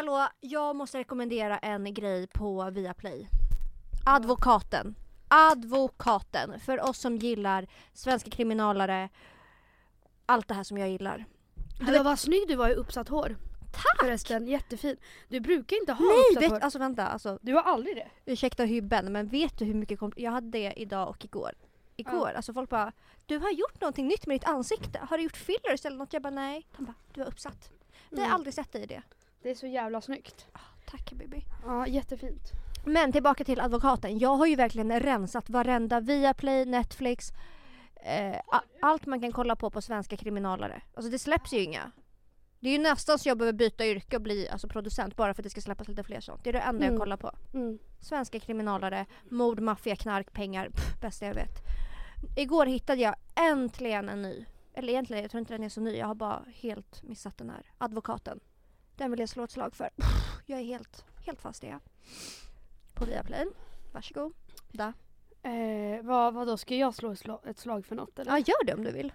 Hallå, jag måste rekommendera en grej på Viaplay. Advokaten. Advokaten. För oss som gillar svenska kriminalare. Allt det här som jag gillar. Du vet, vad snygg du var i uppsatt hår. Tack! Förresten, jättefin. Du brukar inte ha Nej, uppsatt vet, hår. alltså vänta. Alltså, Du har aldrig det? ursäkta hybben men vet du hur mycket Jag hade det idag och igår. Igår, alltså folk bara Du har gjort någonting nytt med ditt ansikte. Har du gjort fillers eller något? Jag bara nej. Han bara du har uppsatt. Vi har Mm. aldrig sett dig i det. Det är så jävla snyggt. Tack baby. Ja, jättefint. Men tillbaka till advokaten. Jag har ju verkligen rensat varenda Viaplay, Netflix, eh, allt man kan kolla på på svenska kriminalare. Alltså det släpps ju inga. Det är ju nästan så jag behöver byta yrke och bli alltså, producent bara för att det ska släppas lite fler sånt. Det är det enda Mm. jag kollar på. Mm. Svenska kriminalare, mord, maffia, knark, pengar. Pff, bästa jag vet. Igår hittade jag äntligen en ny. Eller egentligen, jag tror inte den är så ny. Jag har bara helt missat den här. Advokaten. Den vill jag slå ett slag för. Jag är helt, helt fast i det. På Viaplay. Varsågod. Da. Eh, vad, vad då ska jag slå ett slag, ett slag för något eller? Ja, gör det om du vill.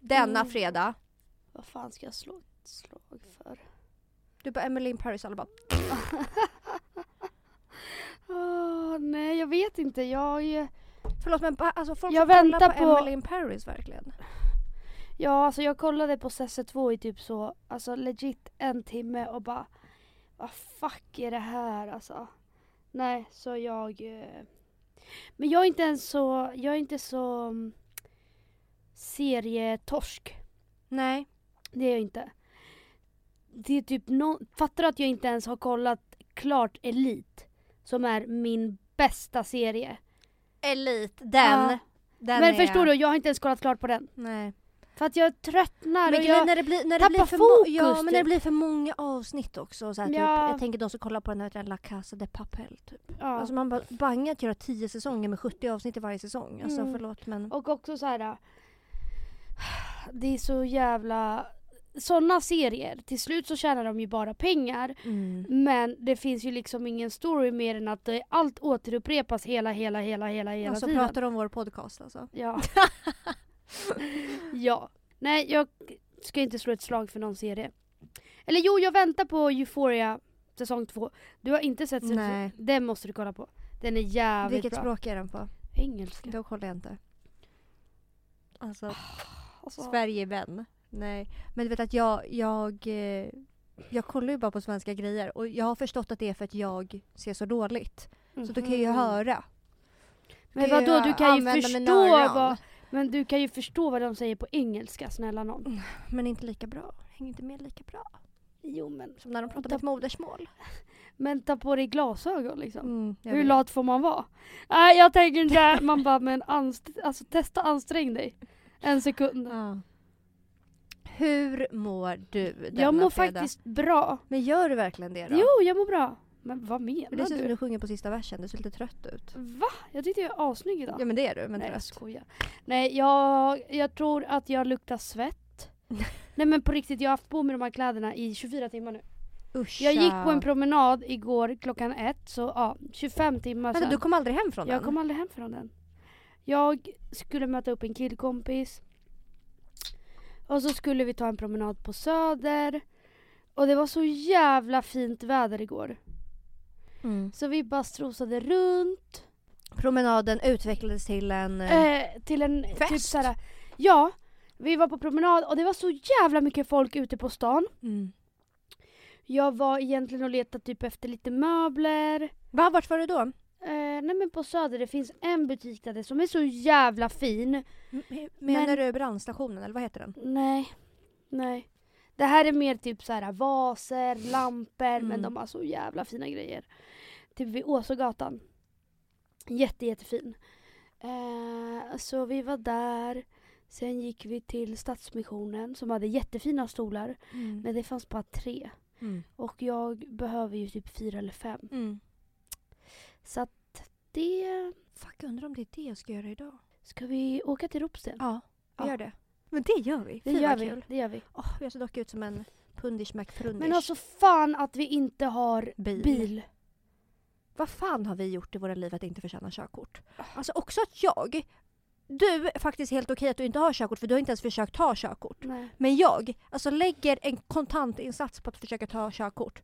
Denna Mm. fredag. Vad fan ska jag slå ett slag för? Du bara Emily in Paris alla bara Åh, nej, jag vet inte. Jag... Förlåt men alltså folk Jag kolla väntar på, på- Emily in Paris verkligen. Ja, alltså jag kollade på SS2 i typ så, alltså legit en timme och bara vad fuck är det här alltså? Nej, så jag eh, Men jag är inte ens så, jag är inte så mm, serietorsk. Nej. Det är jag inte. Det är typ no, fattar du att jag inte ens har kollat klart Elite? Som är min bästa serie. Elite, den. Ja. den Men förstår du, jag har inte ens kollat klart på den. Nej. För att jag tröttnar Men och jag... när det blir, när det blir tappar för mo- fokus, Ja men när det typ. blir för många avsnitt också. Så här, typ, Ja. jag tänker de som kollar på den här La Casa de Papel typ. Ja. Alltså man bara bangar att göra 10 säsonger med 70 avsnitt i varje säsong. Alltså Mm. förlåt men. Och också så här. Det är så jävla... Såna serier, till slut så tjänar de ju bara pengar. Mm. Men det finns ju liksom ingen story mer än att det, allt återupprepas hela, hela, hela, hela, hela Alltså tiden. pratar om vår podcast alltså. Ja. ja. Nej, jag ska inte slå ett slag för någon serie. Eller jo, jag väntar på Euphoria säsong två. Du har inte sett säsong. Den måste du kolla på. Den är jävligt Vilket bra. språk är den på? Engelska. Då kollar jag inte. Alltså Alltså, Sverigevän. Nej. Men du vet att jag, jag, eh, jag kollar ju bara på svenska grejer och jag har förstått att det är för att jag ser så dåligt. Så då kan jag ju mhm. höra. Men vadå, du kan ju förstå vad... Men du kan ju förstå vad de säger på engelska, snälla någon. Men inte lika bra. Hänger inte med lika bra. Jo men... Som när de pratar Ta- mitt modersmål. Men ta på dig glasögon liksom. Mm, Hur vet. lat får man vara? Nej jag tänker inte, man bara men anst- alltså, testa ansträng dig. En sekund. Ja. Hur mår du denna Jag mår fredag? faktiskt bra. Men gör du verkligen det då? Jo, jag mår bra. Men vad Men det menar ser ut som du? du sjunger på sista versen. Du ser lite trött ut. Va? Jag tyckte jag är assnygg idag. Ja men det är du, men Nej jag trött. skojar. Nej jag, jag tror att jag luktar svett. Nej men på riktigt, jag har haft på mig de här kläderna i 24 timmar nu. Usch. Jag gick på en promenad igår klockan ett, så ja, 25 timmar Vänta, sedan. du kom aldrig hem från jag den? kom aldrig hem från den. Jag skulle möta upp en killkompis. Och så skulle vi ta en promenad på Söder. Och det var så jävla fint väder igår. Mm. Så vi bara strosade runt. Promenaden utvecklades till en... eh, Eh, till en Fest? typ såhär, Ja, vi var på promenad och det var så jävla mycket folk ute på stan. mm. Jag var egentligen och letade typ efter lite möbler. Va, vart var du då? Eh, nej men på Söder det finns en butik där det som är så jävla fin. M- Menar Men- du brandstationen eller vad heter den? Nej, nej. Det här är mer typ så här vaser, lampor men Mm. de har så jävla fina grejer. Typ vid Åsögatan. Jätte jättefin. Eh, så vi var där. Sen gick vi till Stadsmissionen som hade jättefina stolar. Mm. Men det fanns bara tre. Mm. Och jag behöver ju typ fyra eller fem. Mm. Så att det... Fuck, undrar om det är det jag ska göra idag? Ska vi åka till Ropsten? Ja, vi Ja. gör det. Men det gör vi. Det Fy, gör vad vi. Kul. Det gör vi. Åh, jag ser dock ut som en pundish McFrundish. Men alltså fan att vi inte har bil. bil. Vad fan har vi gjort i våra liv att inte förtjäna körkort? Alltså också att jag... Du är faktiskt helt okej att du inte har körkort för du har inte ens försökt ta körkort. Nej. Men jag, alltså lägger en kontantinsats på att försöka ta körkort.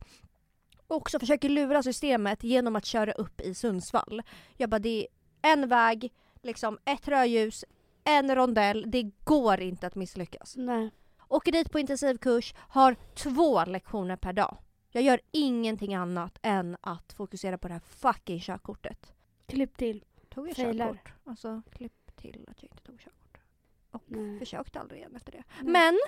Och också försöker lura systemet genom att köra upp i Sundsvall. Jag bara, det är en väg, liksom ett rödljus, en rondell. Det går inte att misslyckas. Nej. Åker dit på intensivkurs, har två lektioner per dag. Jag gör ingenting annat än att fokusera på det här fucking körkortet. Klipp till. Tog jag Failar. körkort? Alltså klipp till att jag inte tog körkort. Och Nej. försökte aldrig igen efter det. Nej. Men!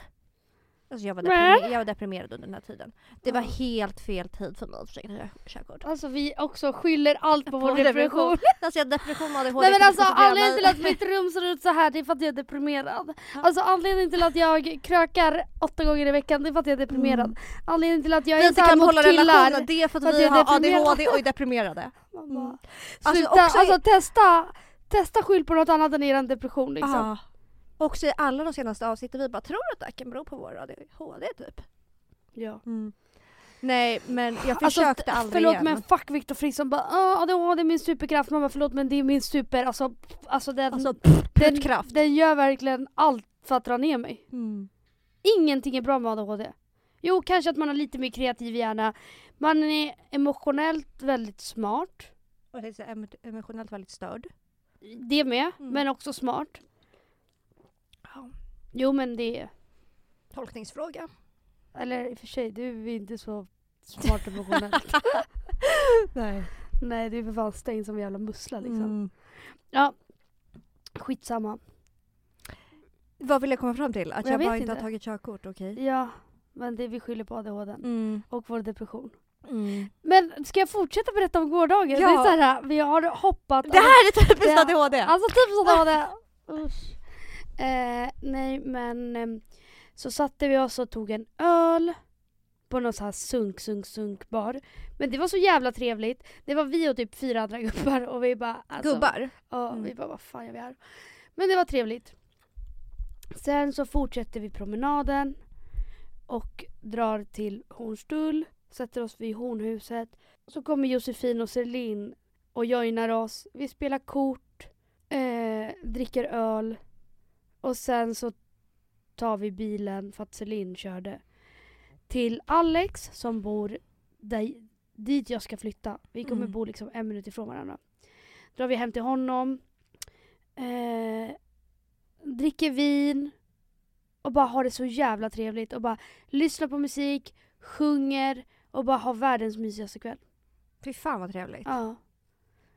Alltså jag, var Men? deprimer- jag var deprimerad under den här tiden. Det var helt fel tid för mig att försöka ta körkort. Alltså vi också skyller allt på vår På depression. depression. Alltså jag har depression och ADHD. Nej men alltså anledningen till att mitt rum ser ut så här det är för att jag är deprimerad. Alltså anledningen till att jag krökar åtta gånger i veckan det är för att jag är deprimerad. Mm. Anledningen till att jag är inte kan mot hålla killar. relationen, det är för att för att vi jag är har deprimerad. ADHD och är deprimerade. Mm. Alltså, Sluta, också- alltså testa, testa skyll på något annat än er depression liksom. Också i alla de senaste avsnitten vi bara tror att det här kan bero på vår ADHD typ. Ja. Nej men jag Alltså, försökte t- aldrig förlåt igen. men fuck Viktor Frisk som bara ah, ADHD är min superkraft. Man bara förlåt men det är min super, alltså, alltså den, Alltså den, puttkraft. den gör verkligen allt för att dra ner mig. Mm. Ingenting är bra med ADHD. Jo, kanske att man har lite mer kreativ hjärna. Man är emotionellt väldigt smart. Och det är emotionellt väldigt störd. Det med, Mm. men också smart. Jo men det är, Tolkningsfråga. eller i och för sig du är inte så smart emotionellt. Nej. Nej du är för fan stängd som en jävla mussla liksom. Mm. Ja, skitsamma. Vad vill jag komma fram till? Att Jag jag, bara inte har inte. tagit körkort, okej? Ja, men det vi skyller på ADHD Mm. och vår depression. Mm. Men ska jag fortsätta berätta om gårdagen? Ja. Det är så här, vi har hoppat Det här är typiskt. ADHD! Alltså typ så var det. Usch. Eh, nej men ehm, så satte vi oss och tog en öl på någon så här sunk, sunk, sunk bar. Men det var så jävla trevligt. Det var vi och typ fyra andra gubbar och vi bara... Alltså, Gubbar? Ja, Mm. vi bara vad fan gör vi här? Men det var trevligt. Sen så fortsätter vi promenaden och drar till Hornstull, sätter oss vid Hornhuset. Så kommer Josefin och Celine och joinar oss. Vi spelar kort, eh, dricker öl och sen så tar vi bilen för att Celine körde till Alex som bor där, dit jag ska flytta. Vi kommer Mm. bo liksom en minut ifrån varandra. Drar vi hem till honom, eh, dricker vin och bara har det så jävla trevligt och bara lyssnar på musik, sjunger och bara har världens mysigaste kväll. Fy fan vad trevligt. Ja.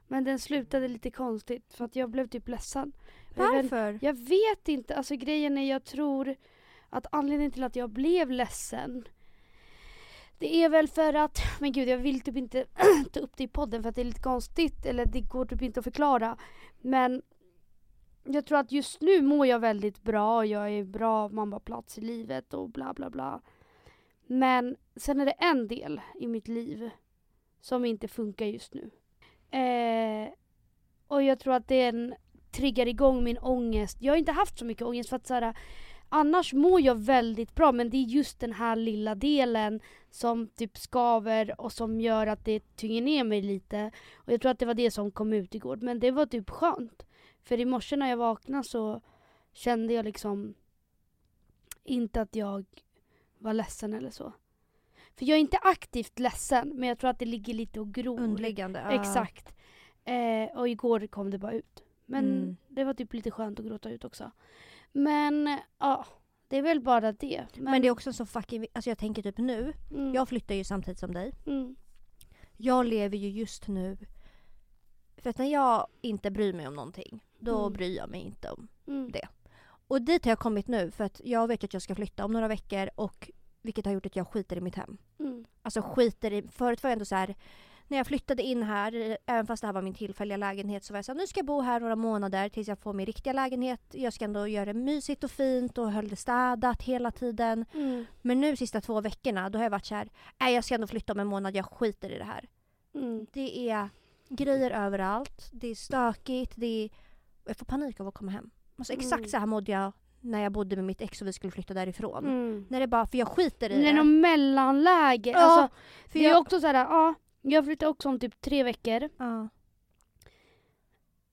Men den slutade lite konstigt för att jag blev typ ledsen. Varför? Jag vet inte, alltså grejen är jag tror att anledningen till att jag blev ledsen det är väl för att, men gud jag vill typ inte ta upp det i podden för att det är lite konstigt eller det går typ inte att förklara. Men jag tror att just nu mår jag väldigt bra, jag är bra mammaplats i livet och bla bla bla. Men sen är det en del i mitt liv som inte funkar just nu. Eh, och jag tror att den triggar igång min ångest. Jag har inte haft så mycket ångest för att så här, annars mår jag väldigt bra men det är just den här lilla delen som typ skaver och som gör att det tynger ner mig lite. Och jag tror att det var det som kom ut igår. Men det var typ skönt. För i morse när jag vaknade så kände jag liksom inte att jag var ledsen eller så. För jag är inte aktivt ledsen men jag tror att det ligger lite och gror. Underliggande? Exakt. Eh, och igår kom det bara ut. Men Mm. det var typ lite skönt att gråta ut också. Men ja, det är väl bara det. Men det är också så fucking Alltså jag tänker typ nu. mm, Jag flyttar ju samtidigt som dig. mm, Jag lever ju just nu. För att när jag inte bryr mig om någonting. Då Mm. bryr jag mig inte om. mm, det. Och dit har jag kommit nu för att jag vet att jag ska flytta om några veckor och vilket har gjort att jag skiter i mitt hem. mm, Alltså skiter i, förut var jag ändå så här när jag flyttade in här, eh, även fast det här var min tillfälliga lägenhet så var jag så här, nu ska jag bo här några månader tills jag får min riktiga lägenhet. Jag ska ändå göra det mysigt och fint och höll det städat hela tiden. mm, Men nu sista två veckorna då har jag varit så här, nej jag ska ändå flytta om en månad, jag skiter i det här. mm. Det är grejer överallt, det är stökigt, det är... Jag får panik av att komma hem. Alltså exakt Mm. så här mådde jag när jag bodde med mitt ex och vi skulle flytta därifrån. Mm. När det bara, för jag skiter i Det är det. något mellanläge. Ja, Alltså, för det är jag, också så här, ja, jag flyttar också om typ tre veckor. ja.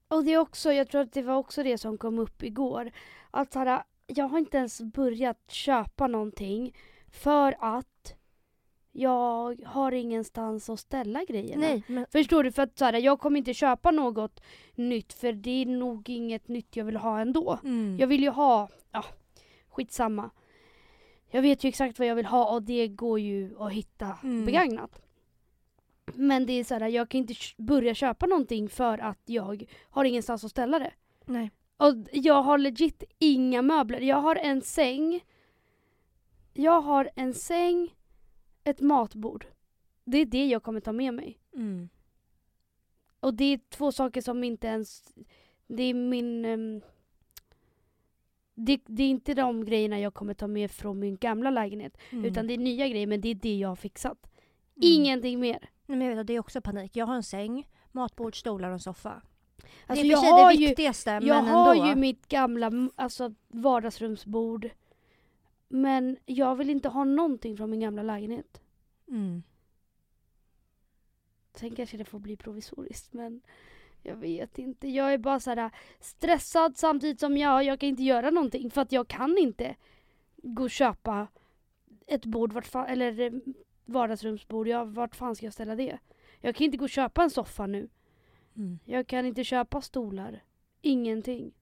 Och det är också, jag tror att det var också det som kom upp igår. Att så här, jag har inte ens börjat köpa någonting för att jag har ingenstans att ställa grejerna. Nej, men Förstår du? För att så här, jag kommer inte köpa något nytt för det är nog inget nytt jag vill ha ändå. mm. Jag vill ju ha, ja, skitsamma. Jag vet ju exakt vad jag vill ha och det går ju att hitta Mm. begagnat. Men det är så här, jag kan inte börja köpa någonting för att jag har ingenstans att ställa det. Nej. Och jag har legit inga möbler. Jag har en säng. Jag har en säng, ett matbord. Det är det jag kommer ta med mig. Mm. Och det är två saker som inte ens... Det är min... ehm, det, det är inte de grejerna jag kommer ta med från min gamla lägenhet. Mm. Utan det är nya grejer men det är det jag har fixat. Mm. Ingenting mer. Nej, men jag vet att det är också panik. Jag har en säng, matbord, stolar och en soffa. Alltså det är jag för sig har det ju, viktigaste jag men har ändå. ju mitt gamla alltså, vardagsrumsbord. Men jag vill inte ha någonting från min gamla lägenhet. mm. Sen kanske det får bli provisoriskt men jag vet inte. Jag är bara så här stressad samtidigt som jag, jag kan inte göra någonting för att jag kan inte gå och köpa ett bord vart fan, eller eh, vardagsrumsbord. Jag, vart fan ska jag ställa det? Jag kan inte gå och köpa en soffa nu. Mm. Jag kan inte köpa stolar. Ingenting.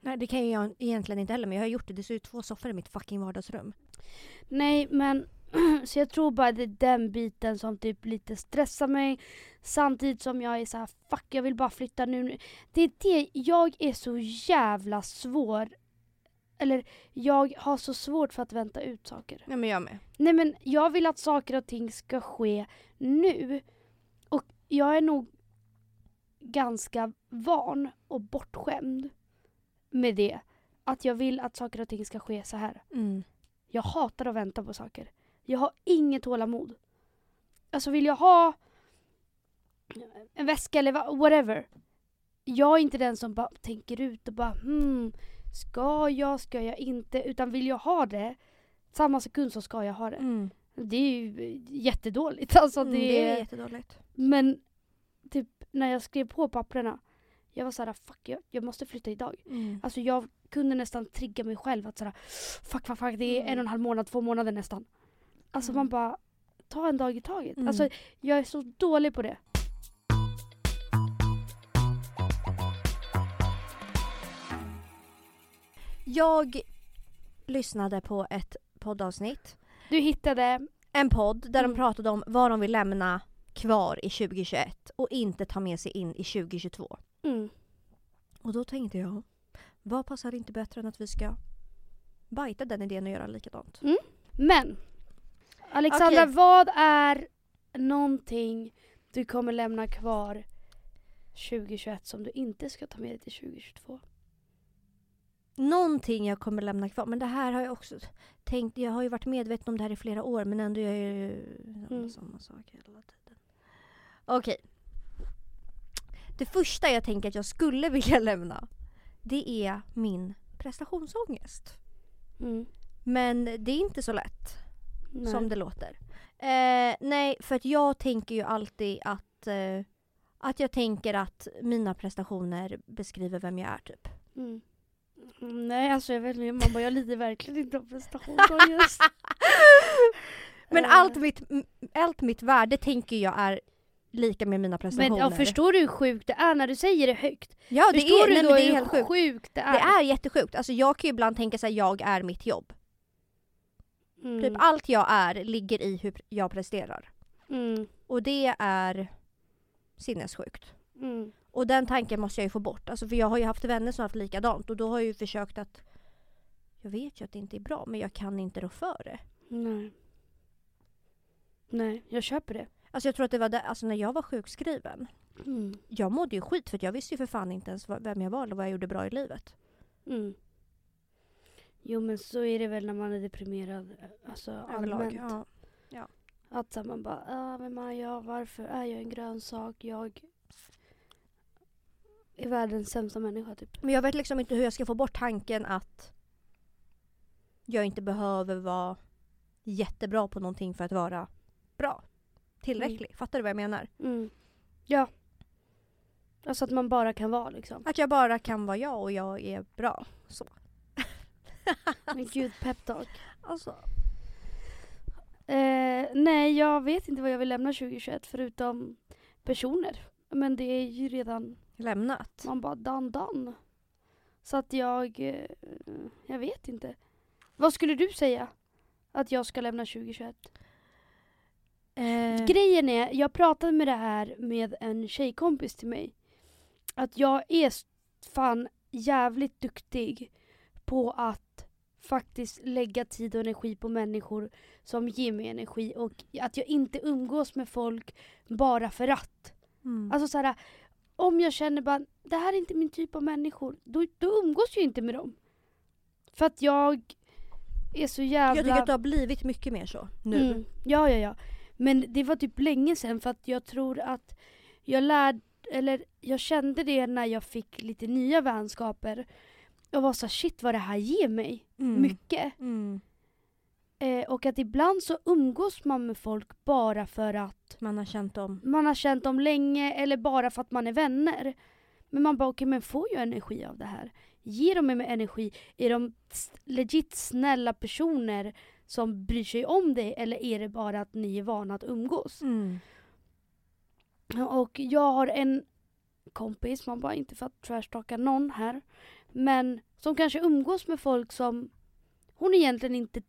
Nej det kan jag egentligen inte heller men jag har gjort det. Det ser ut två soffor i mitt fucking vardagsrum. Nej men så jag tror bara det är den biten som typ lite stressar mig. Samtidigt som jag är så här, fuck jag vill bara flytta nu. Det är det, jag är så jävla svår. Eller jag har så svårt för att vänta ut saker. Ja men jag med. Nej men jag vill att saker och ting ska ske nu. Och jag är nog ganska van och bortskämd med det. Att jag vill att saker och ting ska ske så här. Mm. Jag hatar att vänta på saker. Jag har inget tålamod. Alltså vill jag ha en väska eller whatever. Jag är inte den som bara tänker ut och bara hmm, ska jag, ska jag inte? Utan vill jag ha det, samma sekund så ska jag ha det. Mm. Det är ju jättedåligt. Alltså Mm, det, det är jättedåligt. Men typ när jag skrev på papperna, jag var såhär fuck jag, jag måste flytta idag. Mm. Alltså jag kunde nästan trigga mig själv att sådär fuck fuck fuck det är Mm. en och en halv månad, två månader nästan. Alltså Mm. man bara ta en dag i taget. Mm. Alltså jag är så dålig på det. Jag lyssnade på ett poddavsnitt. Du hittade, En podd där Mm. de pratade om vad de vill lämna kvar i 2021 och inte ta med sig in i 2022. mm, Och då tänkte jag, vad passar inte bättre än att vi ska bajta den idén och göra likadant? men Alexandra Okej. vad är någonting du kommer lämna kvar 2021 som du inte ska ta med dig till 2022? Någonting jag kommer lämna kvar, men det här har jag också tänkt, jag har ju varit medveten om det här i flera år men ändå gör jag ju Mm. samma sak hela tiden. Okej. Det första jag tänker att jag skulle vilja lämna, det är min prestationsångest. Mm. Men det är inte så lätt. Nej. som det låter. Eh, nej, för att jag tänker ju alltid att eh, att jag tänker att mina prestationer beskriver vem jag är typ. Mm. Nej alltså jag vet inte, bara jag lider verkligen inte av prestationsångest. Men Eh. allt mitt, m- allt mitt värde tänker jag är lika med mina prestationer. Men ja, förstår du hur sjukt det är när du säger det högt? ja, det förstår är, du då det är hur helt sjukt. sjukt det är? Det är jättesjukt. Alltså jag kan ju ibland tänka att jag är mitt jobb. Mm. Typ allt jag är ligger i hur jag presterar. Mm. Och det är sinnessjukt. Mm. Och den tanken måste jag ju få bort. Alltså för jag har ju haft vänner som har haft likadant och då har jag ju försökt att jag vet ju att det inte är bra men jag kan inte rå för det. Nej. Nej, jag köper det. Alltså jag tror att det var det, alltså när jag var sjukskriven. Mm. Jag mådde ju skit för att jag visste ju för fan inte ens vem jag var eller vad jag gjorde bra i livet. Mm. Jo men så är det väl när man är deprimerad. Alltså Överlag. allmänt. Ja. Att så här, man bara, ah, vem är jag? Varför är jag en grönsak? Jag världens sämsta människa typ. Men jag vet liksom inte hur jag ska få bort tanken att jag inte behöver vara jättebra på någonting för att vara bra. Tillräcklig. Fattar du vad jag menar? Mm. Ja. Alltså att man bara kan vara liksom. Att jag bara kan vara jag och jag är bra. Så. Men gud, peptalk. Alltså. Eh, nej, jag vet inte vad jag vill lämna 2021 förutom personer. Men det är ju redan, Lämnat? man bara done done. Så att jag, eh, jag vet inte. Vad skulle du säga att jag ska lämna 2021? Eh, Grejen är, jag pratade med det här med en tjejkompis till mig. Att jag är fan jävligt duktig på att faktiskt lägga tid och energi på människor som ger mig energi och att jag inte umgås med folk bara för att. mm. Alltså såhär, om jag känner bara det här är inte min typ av människor, då, då umgås jag inte med dem. För att jag är så jävla... jag tycker att du har blivit mycket mer så nu. Mm. Ja, ja, ja. Men det var typ länge sedan för att jag tror att jag lärde, eller jag kände det när jag fick lite nya vänskaper. Jag var så shit vad det här ger mig. Mm. Mycket. Mm. Eh, och att ibland så umgås man med folk bara för att Man har känt dem. man har känt dem länge eller bara för att man är vänner. Men man bara okej men får jag energi av det här? Ger de mig energi? Är de legit snälla personer som bryr sig om dig eller är det bara att ni är vana att umgås? Mm. Och jag har en kompis, man bara inte för att trashtalka någon här, men som kanske umgås med folk som hon egentligen inte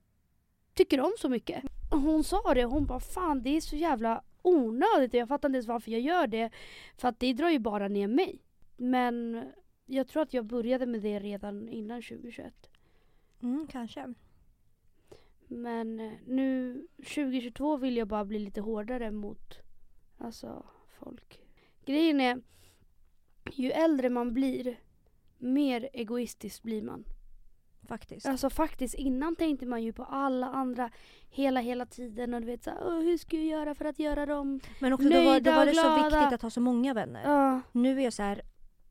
tycker om så mycket. Hon sa det, hon bara fan det är så jävla onödigt och jag fattar inte ens varför jag gör det. För att det drar ju bara ner mig. Men jag tror att jag började med det redan innan 2021. Mm, kanske. Men eh, nu 2022 vill jag bara bli lite hårdare mot alltså, folk. Grejen är, ju äldre man blir, mer egoistisk blir man. Faktiskt. Alltså faktiskt, innan tänkte man ju på alla andra hela, hela tiden och du vet såhär, "Åh, hur ska jag göra för att göra dem Men också då var, då nöjda var det så viktigt att ha så många vänner. Ja. Nu är jag så här,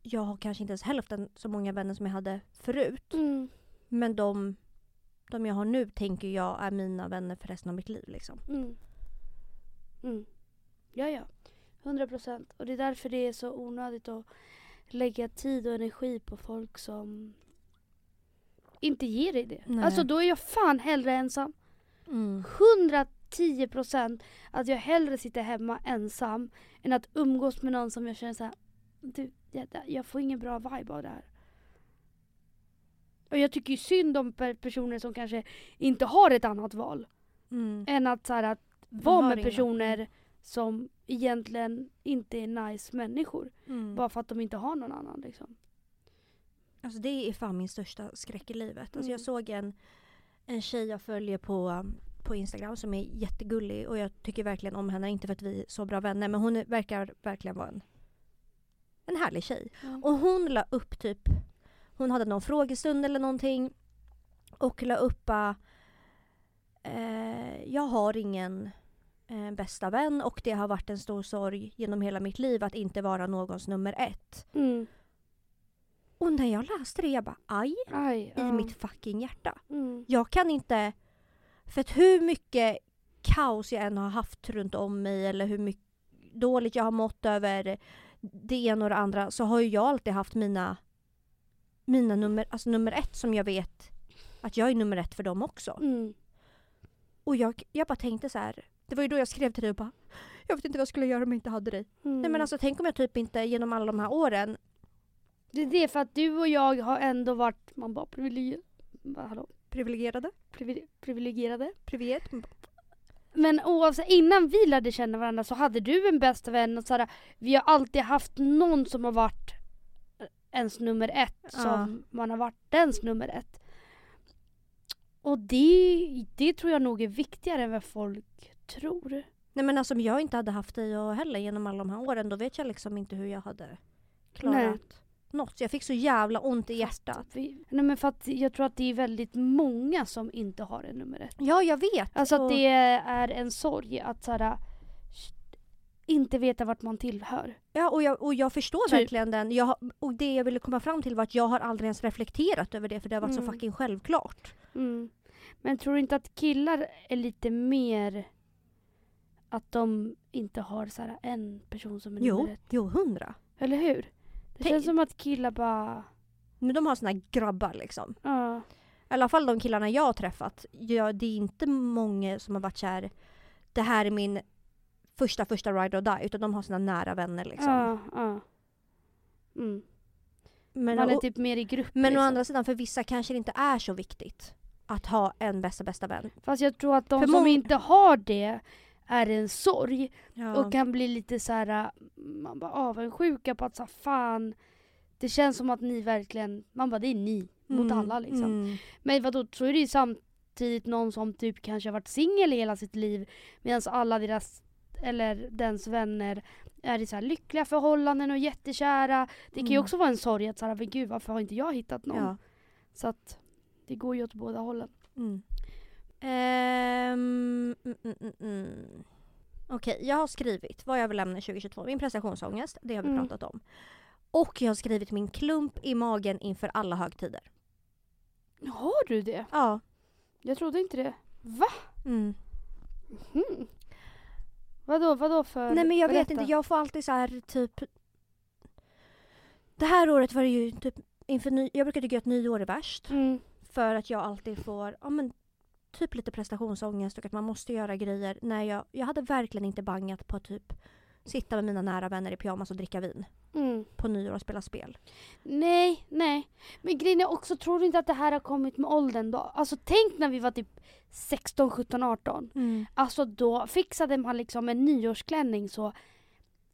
jag har kanske inte ens hälften så många vänner som jag hade förut. Mm, Men de, de jag har nu tänker jag är mina vänner för resten av mitt liv. Liksom. mm. Mm. Ja, ja. 100 procent. Och det är därför det är så onödigt att lägga tid och energi på folk som inte ger dig det. Nej. Alltså då är jag fan hellre ensam. Mm. 110 procent att jag hellre sitter hemma ensam än att umgås med någon som jag känner såhär, du, jag, får ingen bra vibe av det här. Och jag tycker ju synd om per- personer som kanske inte har ett annat val. Mm. Än att, så här, att vara med inga. personer som egentligen inte är nice människor. Mm. Bara för att de inte har någon annan liksom. Alltså det är fan min största skräck i livet. Alltså Mm. jag såg en, en tjej jag följer på, på Instagram som är jättegullig och jag tycker verkligen om henne. Inte för att vi är så bra vänner men hon verkar verkligen vara en, en härlig tjej. Och hon la upp typ, hon hade någon frågestund eller någonting och la upp bara, eh, jag har ingen eh, bästa vän och det har varit en stor sorg genom hela mitt liv att inte vara någons nummer ett. Mm. Och när jag läste det jag bara aj Aj, i ja. mitt fucking hjärta. Mm. Jag kan inte, för att hur mycket kaos jag än har haft runt om mig eller hur mycket dåligt jag har mått över det ena och det andra så har ju jag alltid haft mina, mina nummer, alltså nummer ett som jag vet att jag är nummer ett för dem också. Mm. Och jag, jag bara tänkte så här. det var ju då jag skrev till dig och bara jag vet inte vad jag skulle göra om jag inte hade dig. Mm. Nej men alltså tänk om jag typ inte genom alla de här åren Det är det för att du och jag har ändå varit, man bara privilegierade. Hallå? privilegierade, Privile- privilegierade. privilet, Men oavsett, innan vi lärde känna varandra så hade du en bästa vän och såhär, vi har alltid haft någon som har varit ens nummer ett Ja. som man har varit dens nummer ett. Och det, det tror jag nog är viktigare än vad folk tror. Nej men alltså om jag inte hade haft dig och heller genom alla de här åren då vet jag liksom inte hur jag hade klarat något. Så jag fick så jävla ont i hjärtat. Vi, nej men för att jag tror att det är väldigt många som inte har en nummer ett. Ja jag vet. Alltså att Och- det är en sorg att såhär, inte veta vart man tillhör. Ja och jag, och jag förstår Typ. verkligen den. Jag, och det jag ville komma fram till var att jag har aldrig ens reflekterat över det för det har varit så Mm. fucking självklart. Mm. Men tror du inte att killar är lite mer att de inte har så en person som är Jo, nummer ett? jo hundra. Eller hur? Det känns som att killar bara... Men de har såna här grabbar liksom. Ja. I alla fall de killarna jag har träffat. Ja, det är inte många som har varit så här. Det här är min första första ride or die. Utan de har sina nära vänner liksom. Ja, ja. Mm. Men, Man är och, typ mer i grupp men å liksom. andra sidan för vissa kanske det inte är så viktigt. Att ha en bästa bästa vän. Fast jag tror att de För som inte har det är en sorg Ja. och kan bli lite så här äh, man bara avundsjuka på att så här, fan det känns som att ni verkligen, man bara det är ni mot Mm, alla liksom. mm. Men vadå, så är det ju samtidigt någon som typ kanske har varit singel hela sitt liv medan alla deras, eller dens vänner är i så lyckliga förhållanden och jättekära. Det kan ju Mm. också vara en sorg att såhär, men gud varför har inte jag hittat någon? Ja. Så att det går ju åt båda hållen. Mm. Ehm, mm, mm, mm, mm. Okej, jag har skrivit vad jag vill lämna 2022. Min prestationsångest, det har vi Mm. pratat om. Och jag har skrivit min klump i magen inför alla högtider. Har du det? Ja. Jag trodde inte det. Va? Mm. Hmm. Vadå, vadå för? Nej men jag vet berätta. inte, jag får alltid så här typ... Det här året var det ju typ inför ny... Jag brukar tycka att nyår är värst. Mm. För att jag alltid får, ja men typ lite prestationsångest och att man måste göra grejer. När jag, jag hade verkligen inte bangat på typ sitta med mina nära vänner i pyjamas och dricka vin Mm. på nyår och spela spel. Nej, nej. Men grejen är också, tror du inte att det här har kommit med åldern då? Alltså tänk när vi var typ 16, 17, 18. Alltså då fixade man liksom en nyårsklänning så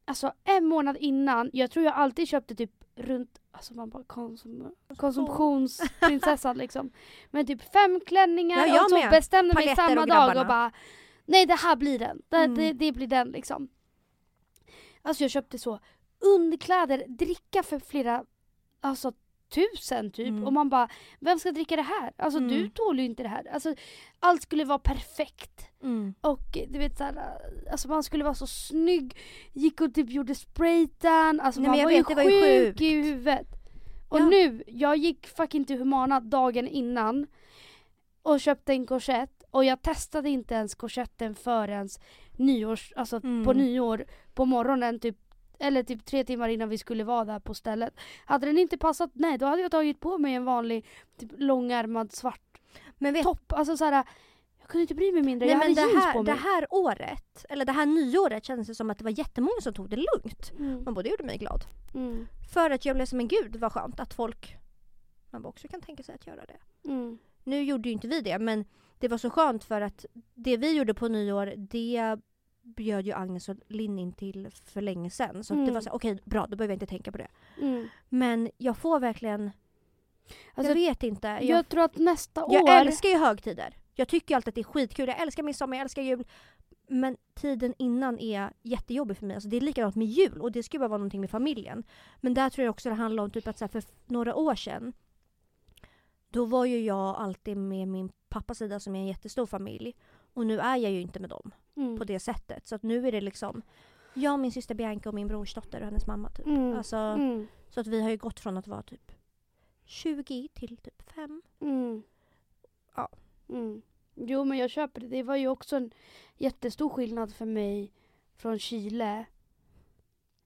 Alltså en månad innan, jag tror jag alltid köpte typ runt, alltså man bara konsum, konsumtionsprinsessan liksom. Men typ fem klänningar Ja, jag och så med. bestämde mig samma och dag och bara Nej det här blir den, det, Mm. det, det blir den liksom. Alltså jag köpte så underkläder, dricka för flera, alltså tusen typ. Mm. Och man bara, vem ska dricka det här? Alltså Mm. du tål ju inte det här. Alltså allt skulle vara perfekt. Mm. Och du vet såhär, alltså man skulle vara så snygg, gick och typ gjorde spraytan, alltså Nej, man var, ju vet, det var ju sjuk i huvudet. Och Ja. nu, jag gick fucking till Humana dagen innan och köpte en korsett och jag testade inte ens korsetten förrän nyårs, alltså Mm. på nyår på morgonen typ eller typ tre timmar innan vi skulle vara där på stället. Hade den inte passat, nej då hade jag tagit på mig en vanlig typ långärmad svart Men vet topp. Alltså såhär, jag kunde inte bry mig mindre. Nej, jag men hade det jeans här, på det mig. här året, eller det här nyåret kändes det som att det var jättemånga som tog det lugnt. Mm. Man både gjorde mig glad. Mm. För att jag blev som en gud vad skönt att folk man också kan tänka sig att göra det. Mm. Nu gjorde ju inte vi det men det var så skönt för att det vi gjorde på nyår det bjöd ju Agnes och Linn in till för länge sedan. Så att det Mm. var så okej bra då behöver jag inte tänka på det. Mm. Men jag får verkligen, Alltså, jag vet inte. Jag, jag, tror att nästa jag år... älskar ju högtider. Jag tycker alltid att det är skitkul. Jag älskar midsommar, jag älskar jul. Men tiden innan är jättejobbig för mig. Alltså det är likadant med jul och det ska ju bara vara någonting med familjen. Men där tror jag också det handlar om typ att så här, för några år sedan då var ju jag alltid med min pappas sida som är en jättestor familj. Och nu är jag ju inte med dem Mm. på det sättet. Så att nu är det liksom jag, min syster Bianca och min brorsdotter och hennes mamma typ. Mm. Alltså, Mm. Så att vi har ju gått från att vara typ 20 till typ 5. Mm. Ja. Mm. Jo men jag köper det. Det var ju också en jättestor skillnad för mig från Chile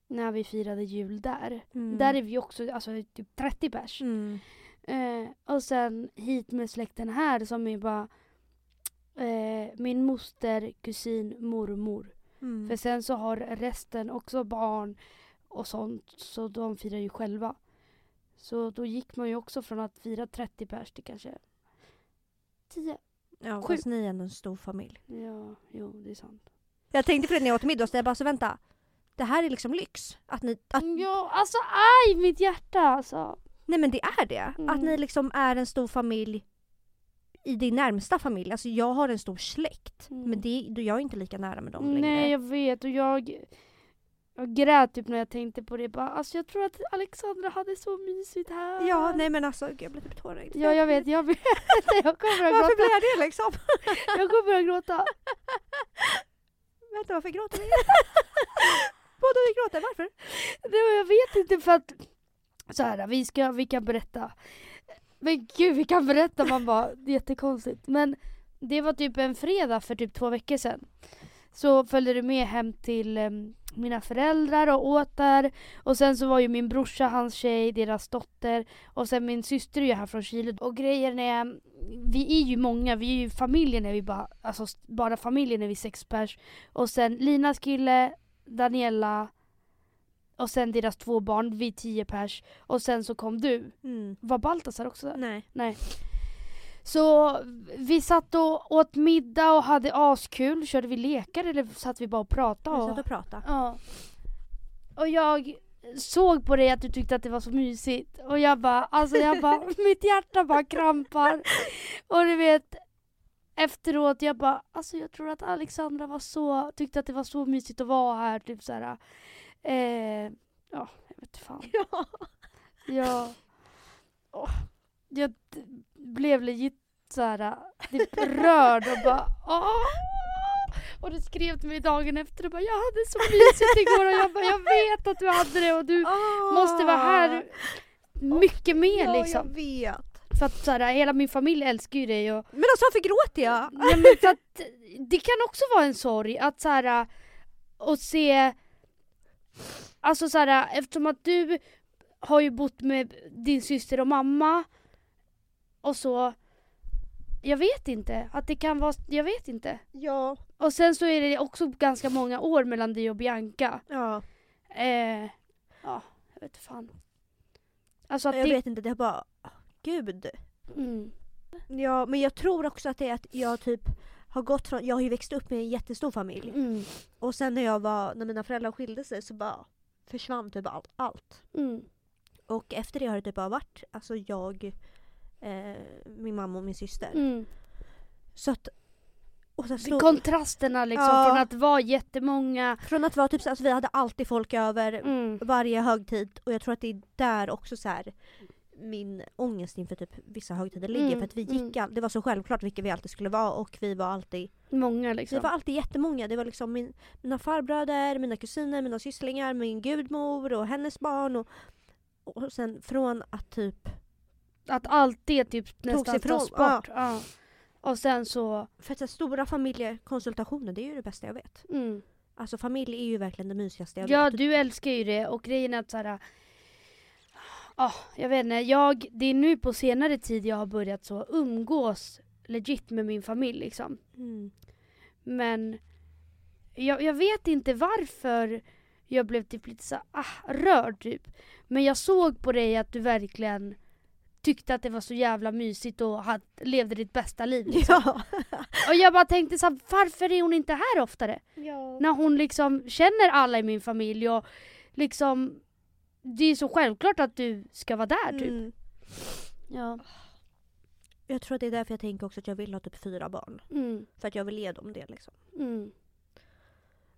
när vi firade jul där. Mm. Där är vi också alltså, typ 30 pers. Mm. Eh, och sen hit med släkten här som är bara eh, min moster, kusin, mormor. Mm. För sen så har resten också barn och sånt så de firar ju själva. Så då gick man ju också från att fira 30 pers till kanske 10. Ja, Sju. fast ni är ändå en stor familj. Ja, jo det är sant. Jag tänkte på det när jag åt middag, så jag bara så vänta. Det här är liksom lyx. Att ni, att, Ja, alltså aj mitt hjärta alltså. nej men det är det. Mm. Att ni liksom är en stor familj i din närmsta familj. Alltså jag har en stor släkt. Mm. Men det, jag är inte lika nära med dem längre. Nej jag vet och jag, jag grät typ när jag tänkte på det. Bara, alltså jag tror att Alexandra hade så mysigt här. Ja, nej men alltså gud, jag blir typ tårögd. Ja jag vet, jag vet. jag kommer att Varför gråta. blir jag det liksom? Jag kommer att gråta. Vänta varför gråter vi? Båda vi gråter, varför? Nej, jag vet inte för att så här, vi, ska, vi kan berätta. Men gud, vi kan berätta. Man bara, det är jättekonstigt. Men det var typ en fredag för typ två veckor sedan. Så följde du med hem till um, mina föräldrar och åt där. Och sen så var ju min brorsa, hans tjej, deras dotter. Och sen min syster är ju här från Chile. Och grejen är, vi är ju många, vi är ju familjen är vi bara, alltså bara familjen är vi sex pers. Och sen Linas kille, Daniela och sen deras två barn, vi tio pers. Och sen så kom du. Mm. Var Baltasar också där? Nej. Nej. Så vi satt och åt middag och hade askul. Körde vi lekar eller satt vi bara och pratade? Vi satt och pratade. ja. och jag såg på dig att du tyckte att det var så mysigt. Och jag bara, alltså jag bara, mitt hjärta bara krampar. Och du vet, efteråt jag bara, alltså jag tror att Alexandra var så, tyckte att det var så mysigt att vara här. Typ så här. Eh, ja, jag vet fan. Ja. Ja. Åh, jag blev legit såhär typ rörd och bara åh. Och du skrev till mig dagen efter och bara jag hade så mysigt igår och jag bara jag vet att du hade det och du måste vara här mycket mer Ah. ja, liksom. jag vet. För att såhär, hela min familj älskar ju dig och Men alltså varför gråter jag? Nej, men för att det kan också vara en sorg att så här och se Alltså så här eftersom att du har ju bott med din syster och mamma och så Jag vet inte, att det kan vara, jag vet inte. Ja. Och sen så är det också ganska många år mellan dig och Bianca. Ja. Eh, ja, jag vet fan. Alltså att Jag det... vet inte, det är bara... Gud. Mm. Ja, men jag tror också att det är att jag typ har gått från... Jag har ju växt upp med en jättestor familj. Mm. Och sen när jag var... När mina föräldrar skilde sig så bara försvann typ allt. allt. Mm. Och efter det har det typ bara varit alltså jag, eh, min mamma och min syster. Mm. Så att... Stod, Kontrasterna liksom Ja. från att vara jättemånga. från att vara typ så, alltså vi hade alltid folk över Mm. varje högtid och jag tror att det är där också så här min ångest inför typ vissa högtider ligger Mm, för att vi gick mm. det var så självklart vilka vi alltid skulle vara och vi var alltid Många Vi liksom. var alltid jättemånga. Det var liksom min, mina farbröder, mina kusiner, mina sysslingar, min gudmor och hennes barn. Och, och sen från att typ... Att allt det typ nästan ifrån, tas bort. Ja. Och sen så, För att så här, stora familjekonsultationer, det är ju det bästa jag vet. mm. Alltså familj är ju verkligen det mysigaste jag Ja vet. du älskar ju det och grejen är att såhär Ja, jag vet inte. Jag, det är nu på senare tid jag har börjat så umgås legit med min familj liksom. Mm. Men jag, jag vet inte varför jag blev typ lite så ah, rörd typ. Men jag såg på dig att du verkligen tyckte att det var så jävla mysigt och had, levde ditt bästa liv. Liksom. Ja. Och jag bara tänkte så här, varför är hon inte här oftare? ja. När hon liksom känner alla i min familj och liksom det är så självklart att du ska vara där typ. Mm. Ja. Jag tror att det är därför jag tänker också att jag vill ha typ fyra barn. Mm. För att jag vill ge dem det liksom. Mm.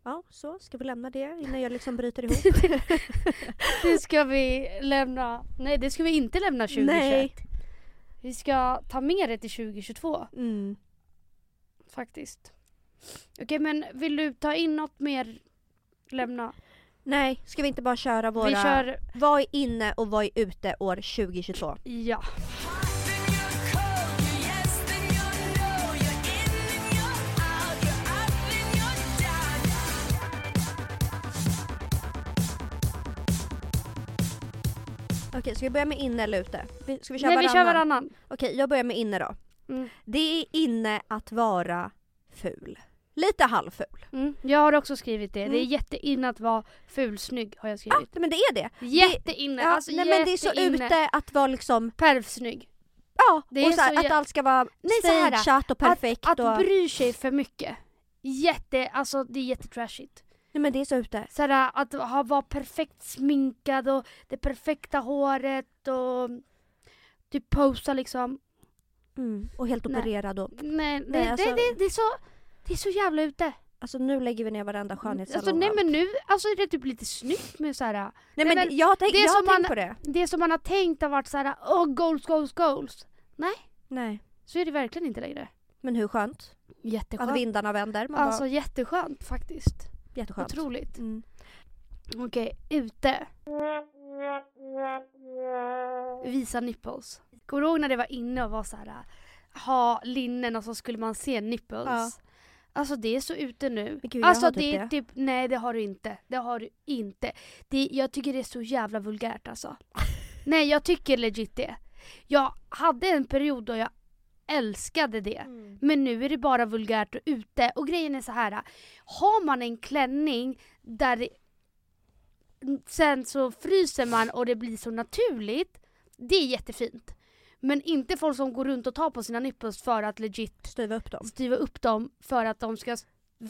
Ja, så ska vi lämna det innan jag liksom bryter ihop. Det ska vi lämna, nej det ska vi inte lämna 2021. Nej. Vi ska ta med det till 2022 Mm. faktiskt. Okej men vill du ta in något mer? Lämna. Nej, ska vi inte bara köra våra... Vi kör, Vad är inne och vad är ute år 2022? ja. Okej, ska vi börja med inne eller ute? Vi- Ska vi köra Nej vi varannan? kör varannan. Okej, jag börjar med inne då. Mm. Det är inne att vara ful. Lite halvful. Mm. Jag har också skrivit det. Det är Mm. jätteinne att vara fulsnygg har jag Ja, skrivit. men det är det. Jätteinne, Ja, alltså nej, men det är så ute att vara liksom, Perfsnygg. ja, Det och är så här, så att jä- allt ska vara Nej, stageat och perfekt. Att och, bry sig för mycket. Jätte, alltså det är jättetrashigt. nej men det är så ute. Så här, att ha, vara perfekt sminkad och det perfekta håret och typ posa liksom. Mm. Och helt Nej. opererad och, Nej, Nej, det, alltså- det, det, det är så det är så jävla ute. alltså nu lägger vi ner varenda skönhetssalong. Alltså, nej men nu alltså, är det typ lite snyggt med så här. nej, nej, men, men jag har tänkt, det jag har tänkt man- på det. Det som man har tänkt har varit så här, åh goals, goals, goals. Nej. Så är det verkligen inte längre. Men hur skönt? Jätteskönt. Att vindarna vänder. Man Alltså bara, jätteskönt faktiskt. jätteskönt. Otroligt. Mm. Okej, ute. Visa nipples. Kommer du ihåg när det var inne och var så här ha linnen och så skulle man se nipples? Ja. Alltså det är så ute nu. Gud, alltså har typ det är det. typ, nej det har du inte. Det har du inte. Det, jag tycker det är så jävla vulgärt alltså. nej jag tycker legit det. Jag hade en period då jag älskade det. Mm. Men nu är det bara vulgärt och ute. Och grejen är så här. Har man en klänning där det, sen så fryser man och det blir så naturligt. Det är jättefint. Men inte folk som går runt och tar på sina nipples för att legit Styva upp dem. styva upp dem för att de ska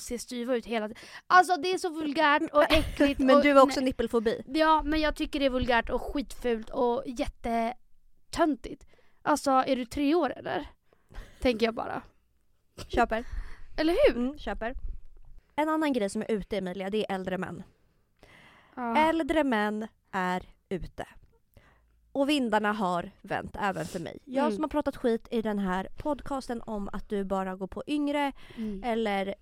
se styva ut hela tiden. Alltså det är så vulgärt och äckligt. Men och, du har också nippelfobi. Ja men jag tycker det är vulgärt och skitfult och jättetöntigt. Alltså är du tre år eller? Tänker jag bara. Köper. Eller hur? Mm, köper. En annan grej som är ute Emilia, det är äldre män. Ja. Äldre män är ute. Och vindarna har vänt även för mig. Jag Mm. som har pratat skit i den här podcasten om att du bara går på yngre Mm. eller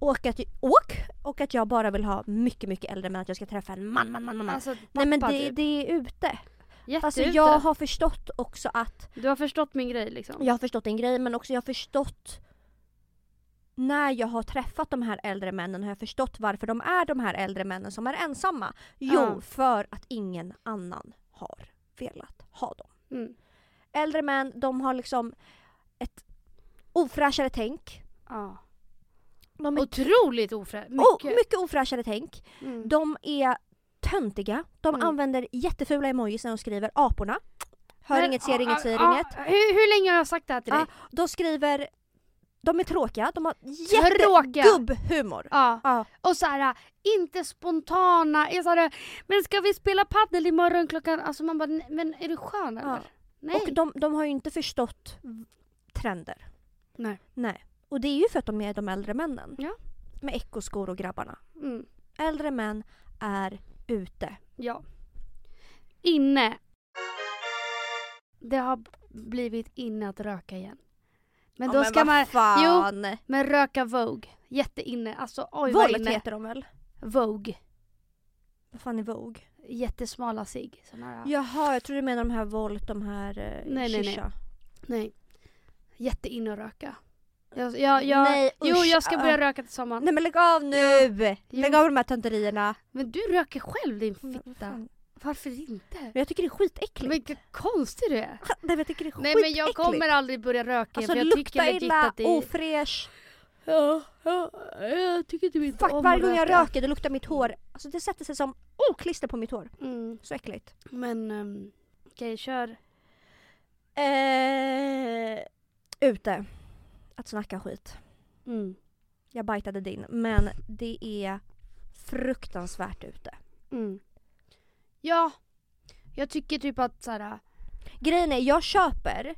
åk att, åk och att jag bara vill ha mycket mycket äldre män att jag ska träffa en man, man, man, man. Alltså, Nej men det, typ. det är ute. Jätteute. Alltså jag har förstått också att, Du har förstått min grej liksom? jag har förstått en grej men också jag har förstått när jag har träffat de här äldre männen har jag förstått varför de är de här äldre männen som är ensamma. Jo, Ja. för att ingen annan har velat ha dem. Mm. Äldre män, de har liksom ett ofräschare tänk. Ja. De är Otroligt ofräscht. mycket. Mycket. mycket ofräschare tänk. Mm. De är töntiga. De Mm. använder jättefula emojis när de skriver aporna. Hör Men, inget, ser ja, inget, säger ja, inget. Hur, hur länge har jag sagt det här till dig? Ja, de skriver... De är tråkiga. De har jättegubbhumor. Ja. Ja. Och så här, inte spontana. Är så här, men ska vi spela paddel imorgon klockan... Alltså man bara, "Nej, men är du skön eller? Ja. Nej. Och de, de har ju inte förstått trender. Nej. Nej. Och det är ju för att de är de äldre männen. Ja. Med ekoskor och grabbarna. Mm. Äldre män är ute. Ja. Inne. Det har blivit inne att röka igen. Men då ska man... fan. Men röka Vogue. Jätteinne. Alltså oj vad inne. heter de väl? Vogue. Vad fan är Vogue? Jättesmala cigg. Här. Jaha, jag tror du menar de här Volt, de här eh, Nej, nej, nej. Nej. Jätteinne att röka. Jag, jag, jag, Nej, jo usch, jag ska börja röka till sommaren. Nej men lägg av nu! Jo. Lägg av de här tönterierna. Men du röker själv din fitta. Varför inte? Men jag tycker det är skitäckligt. Men vilken konstig du är. Nej men jag tycker det är Nej men jag skitäckligt. kommer aldrig börja röka Alltså för jag tycker illa, det är... ofräsch. Ja, ja, jag tycker typ inte Fuck om varje gång jag röker det luktar mitt hår. Alltså det sätter sig som oh, klister på mitt hår. Mm. Så äckligt. Men um, okej, kör. Eh, ute. Att snacka skit. Mm. Jag bajtade din. Men det är fruktansvärt ute. Mm. Ja, jag tycker typ att såhär, Grejen är, jag köper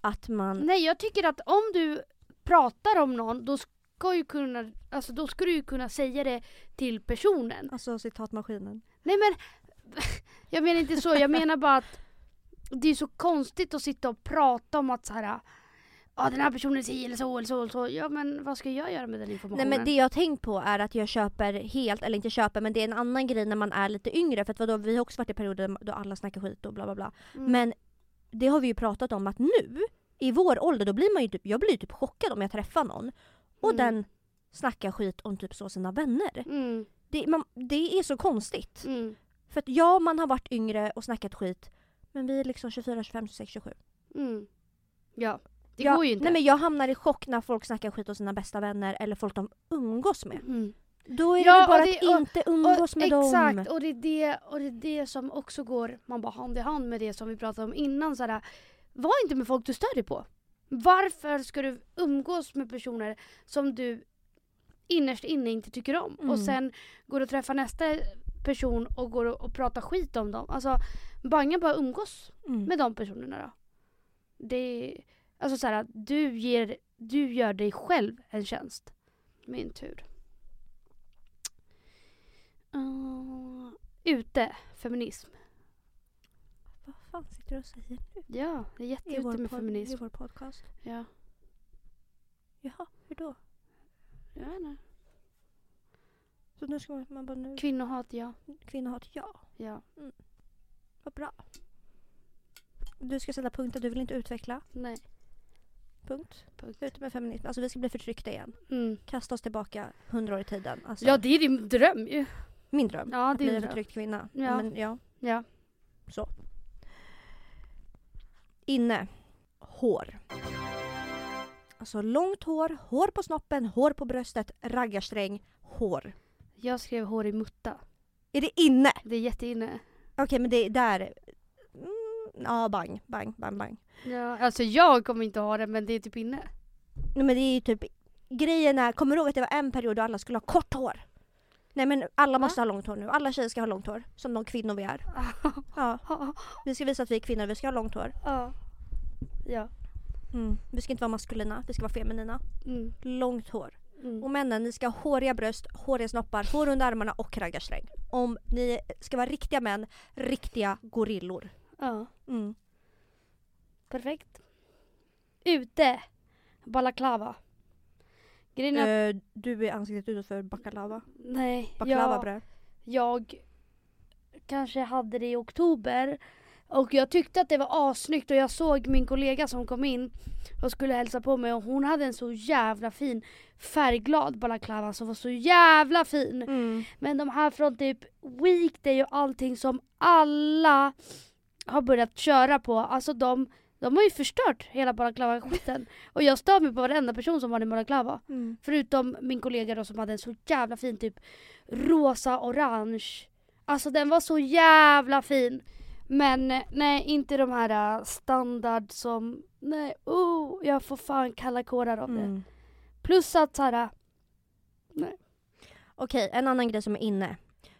att man... nej jag tycker att om du pratar om någon då ska ju kunna, alltså då ska du ju kunna säga det till personen. Alltså citatmaskinen. Nej men, jag menar inte så, jag menar bara att det är så konstigt att sitta och prata om att så här. Ja den här personen är si eller så eller så eller så. Ja men vad ska jag göra med den Nej informationen? men det jag har tänkt på är att jag köper helt, eller inte köper men det är en annan grej när man är lite yngre för att vadå, vi har också varit i perioder då alla snackar skit och bla bla bla. Mm. Men det har vi ju pratat om att nu, i vår ålder, då blir man ju typ, jag blir typ chockad om jag träffar någon och Mm. den snackar skit om typ så sina vänner. Mm, Det, man, det är så konstigt. mm, För att ja, man har varit yngre och snackat skit men vi är liksom 24, 25, 26, 27. mm. Ja, det jag, går ju inte. Nej men jag hamnar i chock när folk snackar skit om sina bästa vänner eller folk de umgås med. mm. Då är det Ja, väl bara och det- att inte umgås och, med exakt, dem. och det, är det, och det är det som också går man bara hand i hand med det som vi pratade om innan. Så här, var inte med folk du stör dig på. Varför ska du umgås med personer som du innerst inne inte tycker om? Mm. Och sen går du och träffar nästa person och går och, och pratar skit om dem. Alltså, banga bara umgås Mm. med de personerna då. Det är, alltså så här, du, ger, du gör dig själv en tjänst. Min tur. Uh, ute, feminism. Vad fan sitter du och säger nu? Ja, det är jätteute med pod- feminism. I vår podcast? Ja, Jaha, hur då? jag vet inte. Så nu ska man, man bara nu, Kvinnohat, ja. kvinnohat, ja. ja. Vad bra. Du ska sätta punkter, du vill inte utveckla. Nej. Punkt. Punkt. Ut med feminism. Alltså vi ska bli förtryckta igen. Mm. Kasta oss tillbaka hundra år i tiden. Alltså, Ja det är din dröm ju. min dröm. Ja att det bli är en din dröm. förtryckt kvinna. Ja. Men, ja. Ja. Inne. Hår. Alltså långt hår, hår på snoppen, hår på bröstet, raggarsträng, hår. Jag skrev hår i mutta. Är det inne? Det är jätteinne. Okej men det är där. Ja bang, bang, bang, bang. Ja, alltså jag kommer inte ha det men det är typ inne. Nej men det är ju typ grejen är, kommer du ihåg att det var en period då alla skulle ha kort hår? Nej men alla måste ha långt hår nu. Alla tjejer ska ha långt hår. Som de kvinnor vi är. Ja, vi ska visa att vi är kvinnor, vi ska ha långt hår. ja. Ja. Mm. Vi ska inte vara maskulina, vi ska vara feminina. Mm. Långt hår. Mm. Och männen, ni ska ha håriga bröst, håriga snoppar, hår under armarna och raggarsträng. Om ni ska vara riktiga män, riktiga gorillor. Ja. Mm. Perfekt. Ute. Balaklava. Grejen är Eh, du är ansiktet utåt för baklava. Nej. Baklava jag, jag kanske hade det i oktober. Och jag tyckte att det var assnyggt och jag såg min kollega som kom in och skulle hälsa på mig och hon hade en så jävla fin färgglad balaklava som var så jävla fin. Mm. Men de här från typ Weekday och allting som alla har börjat köra på, alltså de, de har ju förstört hela balaklava-skiten. Och jag stör mig på varenda person som har en balaklava. Mm. Förutom min kollega då som hade en så jävla fin typ rosa-orange. Alltså den var så jävla fin. Men eh, nej, inte de här eh, standard som, nej, oh, jag får fan kalla kårar av det. Mm. Plus att såhär, Okej, en annan grej som är inne.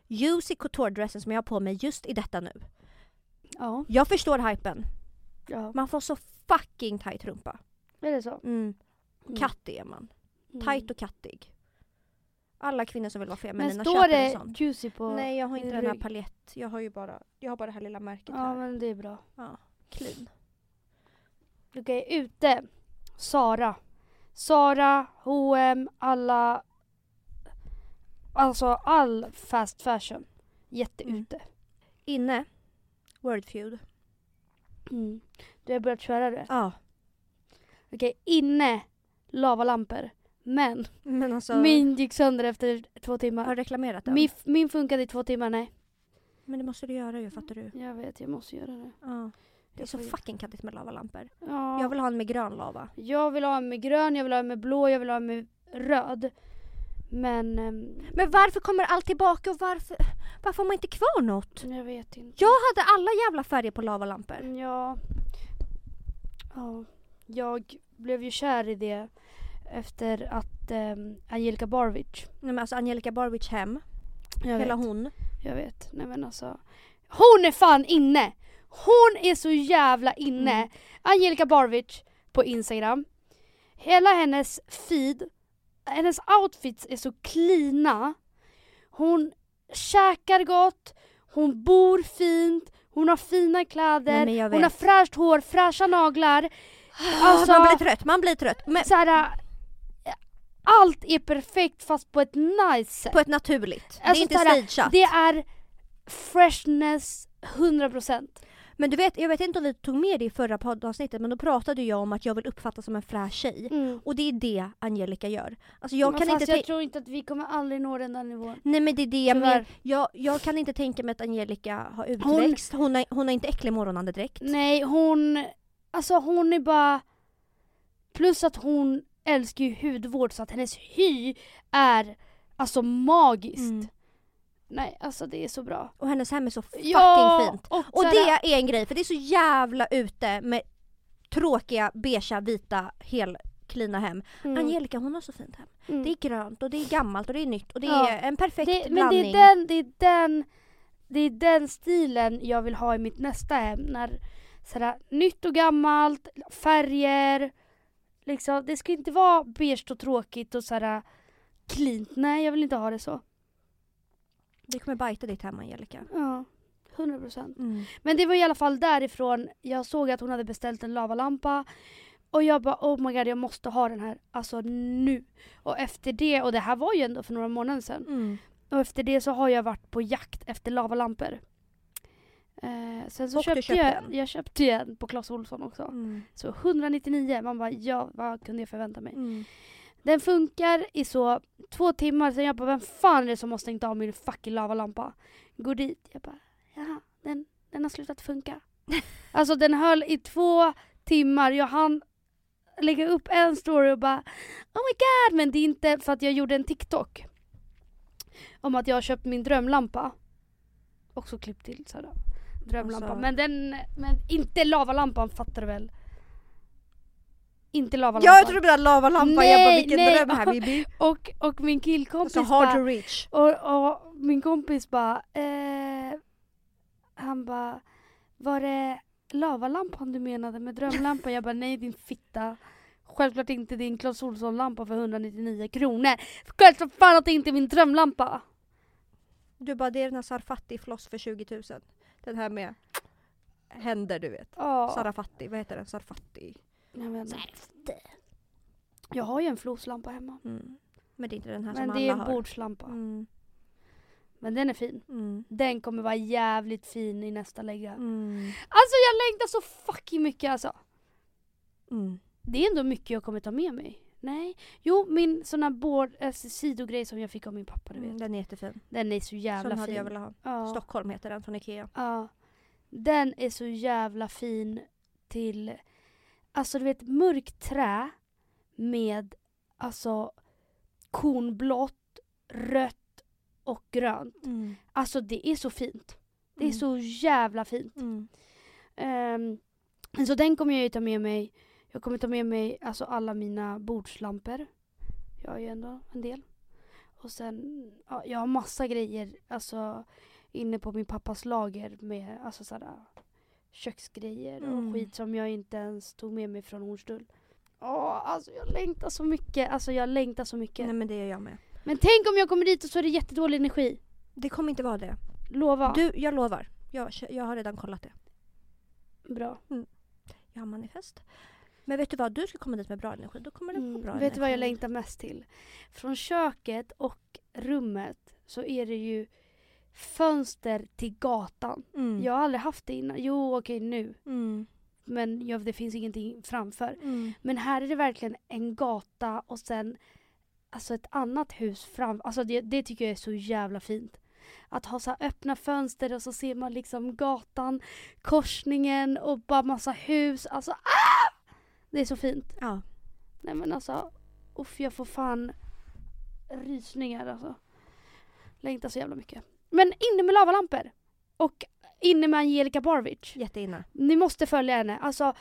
Juicy couture-dressen som jag har på mig just i detta nu. Ja, Jag förstår hypen. ja, Man får så fucking tight rumpa. är det så? Mm. Mm. Kattig är man. Mm. Tight och kattig. Alla kvinnor som vill vara Men feminina står köper det en sån. juicy på? Nej jag har inte den här palett. Jag har ju bara, jag har bara det här lilla märket Ja här. men det är bra. Ja, clean. Okej, ute. Sara. Sara, H&M, alla... Alltså all fast fashion. Jätteute. Inne. Wordfeud. Mm. Du har börjat köra det. Ja. Okej, inne. Lavalampor. Men Men alltså. min gick sönder efter två Har timmar. du reklamerat den? Min, min funkade i två timmar, nej. Men det måste du göra ju, fattar du? Jag vet, jag måste göra det. Ja. Det är så fucking kattigt med lavalampor. Ja. Jag vill ha en med grön lava. jag vill ha en med grön, jag vill ha en med blå, jag vill ha en med röd. Men ehm, Men varför kommer allt tillbaka och varför, varför har man inte kvar något? jag vet inte. Jag hade alla jävla färger på lavalampor. Ja. ja. Jag blev ju kär i det efter att um, Angelica Barwich. Nej men alltså Angelica Barwich hem, Jag hela vet. hon. Jag vet. Nej men alltså. Hon är fan inne! Hon är så jävla inne. Mm. Angelica Barwich på Instagram. Hela hennes feed, hennes outfits är så cleana. Hon käkar gott, hon bor fint, hon har fina kläder, Nej, hon har fräscht hår, fräscha naglar. Alltså, man blir trött, man blir trött. Men Så här, äh, allt är perfekt fast på ett nice sätt. på ett naturligt. det är Alltså, inte såhär, stageat. Det är freshness 100%. Men du vet, jag vet inte om vi tog med det i förra poddavsnittet men då pratade jag om att jag vill uppfattas som en fräsch tjej. Mm. Och det är det Angelica gör. Alltså jag Men kan fast inte jag tror inte att vi kommer aldrig nå den där nivån. Nej men det är det jag menar. Jag, jag kan inte tänka mig att Angelica har utväxt. Hon, har, hon har inte äcklig morgonandedräkt. Nej hon, alltså hon är bara, plus att hon älskar ju hudvård så att hennes hy är alltså magiskt. Mm. Nej alltså det är så bra. Och hennes hem är så fucking ja, fint. Och, Och det är en grej för det är så jävla ute med tråkiga, beigea, vita, helklina hem. mm, Angelica hon har så fint hem. mm. Det är grönt och det är gammalt och det är nytt och det Ja. är en perfekt det, men blandning. det är, den, det, är den, det är den stilen jag vill ha i mitt nästa hem. När, sådär, nytt och gammalt, färger. Liksom, det ska inte vara beige och tråkigt och sådär cleant. Nej, jag vill inte ha det så. Det kommer bajta ditt hem Angelica. Ja, 100 procent. Mm. Men det var i alla fall därifrån jag såg att hon hade beställt en lavalampa. Och jag bara oh my god jag måste ha den här, alltså nu. Och efter det, och det här var ju ändå för några månader sedan. Mm. Och efter det så har jag varit på jakt efter lavalampor. Eh, sen så Och köpte köpte jag, en. jag köpte en på Clas Ohlson också. Mm. Så 199, man bara ja, vad kunde jag förvänta mig? Mm. Den funkar i så två timmar, sen jag bara vem fan är det som har stängt av min fucking lavalampa? Går dit, jag bara jaha, den, den har slutat funka. alltså den höll i två timmar, jag hann lägga upp en story och bara oh my god, men det är inte för att jag gjorde en TikTok om att jag har köpt min drömlampa. Också klipp till sådär. Drömlampa. Alltså- Men den, men inte lavalampan fattar du väl? Inte lavalampan. Jag trodde du menade lavalampan, jag bara vilken nej. dröm här Bibi. Och, och min killkompis Så hard bara, to reach. och, och min kompis bara, eh, han bara, var det lavalampan du menade med drömlampan? Jag bara, nej din fitta. Självklart inte din Clas Ohlson-lampa för 199 kronor. Självklart fan att det inte är min drömlampa. Du bara, det är den här Sarfatti-floss för 20 000. Den här med händer du vet. Ja, Sarafatti, vad heter den? Sarfatti. Jag vet inte. Jag har ju en floslampa hemma. Mm. Men det är inte den här Men som det är alla en har. bordslampa. Mm. Men den är fin. Mm. Den kommer vara jävligt fin i nästa lägga. Mm. Alltså jag längtar så fucking mycket alltså. Mm. Det är ändå mycket jag kommer ta med mig. Nej. Jo, min sån här board, alltså, sidogrej som jag fick av min pappa, du vet. Mm. Den är jättefin. Den är så jävla Sån hade fin. jag velat ha. ja. Stockholm heter den från Ikea. ja. Den är så jävla fin till, alltså du vet mörkt trä med alltså kornblått, rött och grönt. Mm. Alltså det är så fint. Det är Mm. så jävla fint. Mm. Ehm, så den kommer jag ju ta med mig. Jag kommer ta med mig alltså alla mina bordslampor. Jag har ju ändå en del. Och sen, ja, jag har massa grejer alltså inne på min pappas lager med alltså sådär köksgrejer Mm. och skit som jag inte ens tog med mig från Hornstull. Åh, alltså jag längtar så mycket. Alltså jag längtar så mycket. Nej men det gör jag med. Men tänk om jag kommer dit och så är det jättedålig energi. Det kommer inte vara det. Lova. Du, jag lovar. Jag, jag har redan kollat det. Bra. Jag har manifest. Men vet du vad? Du ska komma dit med bra energi. Då kommer det Mm. bra Vet du vad jag längtar mest till? Från köket och rummet så är det ju fönster till gatan. Mm. Jag har aldrig haft det innan. Jo, okej nu. Mm. Men ja, det finns ingenting framför. Mm. Men här är det verkligen en gata och sen alltså ett annat hus fram. Alltså det, det tycker jag är så jävla fint. Att ha så här öppna fönster och så ser man liksom gatan, korsningen och bara massa hus. Alltså ah! Det är så fint. Ja. Nej men alltså, uff jag får fan rysningar alltså. Längtar så jävla mycket. Men inne med lavalampor. Och inne med Angelica Barwich. Jätteinne. Ni måste följa henne. Alltså,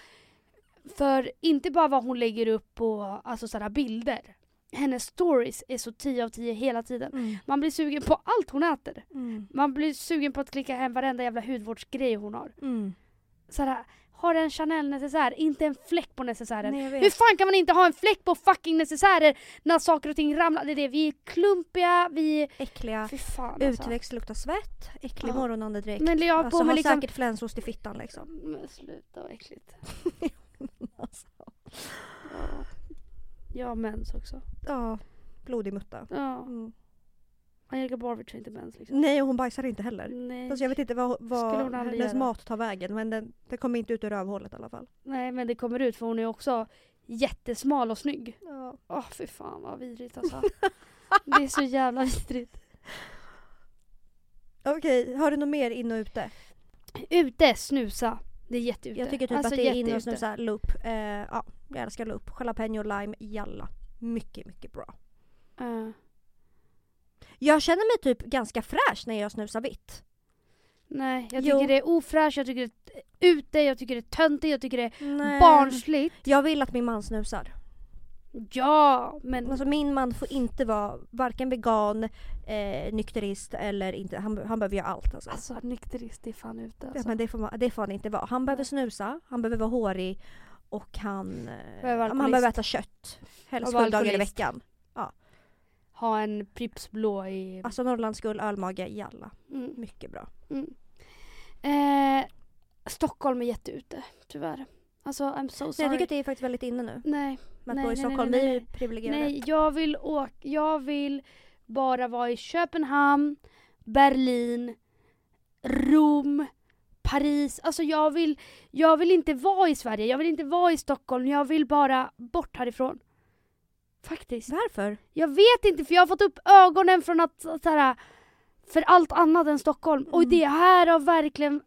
för inte bara vad hon lägger upp på alltså, sådana bilder. Hennes stories är så 10 av 10 hela tiden. Mm. Man blir sugen på allt hon äter. Mm. Man blir sugen på att klicka hem varenda jävla hudvårdsgrej hon har. Mm. Sådär, har en Chanel necessär, inte en fläck på necessären. Nej, Hur fan kan man inte ha en fläck på fucking necessärer när saker och ting ramlar? Det är det, vi är klumpiga, vi är... Äckliga. Fy fan alltså. Utväxt, luktar svett. Äcklig Ja. morgonandedräkt. Men jag Alltså på har liksom... säkert flänsost i fittan liksom. Men sluta vad äckligt. Alltså. Ja. Mens också. Ja, blodig mutta. Ja. Mm. Angelica Barwich har inte mens liksom. Nej och hon bajsar inte heller. Nej. Alltså jag vet inte vad, vad hennes göra. mat tar vägen men den, den kommer inte ut ur rövhålet i alla fall. Nej men det kommer ut för hon är också jättesmal och snygg. Ja. Åh fy fan vad vidrigt alltså. det är så jävla vidrigt. Okej, har du något mer in och ute? Ute, snusa. Det är jätteute. Jag tycker typ Alltså, att det är in och snusa loop. Eh, ja, jag älskar loop. Jalapeno, lime, jalla. Mycket, mycket bra. Uh, Jag känner mig typ ganska fräsch när jag snusar vitt. nej, jag Jo. tycker det är ofräscht, jag tycker det är ute, jag tycker det är töntigt, jag tycker det är Nej. barnsligt. Jag vill att min man snusar. Ja, men Alltså min man får inte vara varken vegan, eh, nykterist eller inte. Han, han behöver göra allt alltså. alltså nykterist är fan ute Ja, alltså. men det, får man, det får han inte vara. Han behöver snusa, han behöver vara hårig och han, eh, Behöver ja, men han behöver äta kött. Helst sju dagar i veckan. Ha en Pripps blå i... Alltså Norrlandsgull, ölmage, jalla. Mm. Mycket bra. Mm. Eh, Stockholm är jätteute, tyvärr. Alltså I'm so Så jag sorry. tycker att det är faktiskt väldigt inne nu. Nej, Med att Nej, bo i nej, Stockholm. nej, nej, Vi är nej. privilegierade. nej, jag vill åka, jag vill bara vara i Köpenhamn, Berlin, Rom, Paris, alltså jag vill, jag vill inte vara i Sverige, jag vill inte vara i Stockholm, jag vill bara bort härifrån. Faktiskt. Varför? Jag vet inte för jag har fått upp ögonen från att så här, för allt annat än Stockholm. Och Mm. det här har verkligen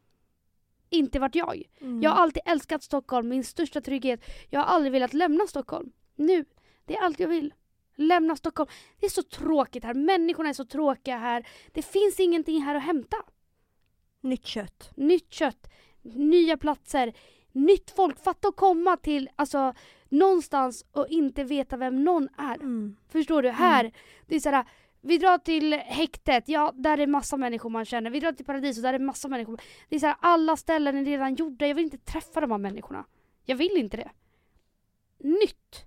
inte varit jag. Mm. Jag har alltid älskat Stockholm, min största trygghet. Jag har aldrig velat lämna Stockholm. Nu, det är allt jag vill. Lämna Stockholm. Det är så tråkigt här, människorna är så tråkiga här. Det finns ingenting här att hämta. Nytt kött. Nytt kött, nya platser, nytt folk. Fatta att komma till alltså, någonstans och inte veta vem någon är. Mm. Förstår du? Här, det är såhär, vi drar till häktet, ja där är massa människor man känner. Vi drar till Paradiso, där är massa människor. Det är såhär, alla ställen är redan gjorda, jag vill inte träffa de här människorna. Jag vill inte det. Nytt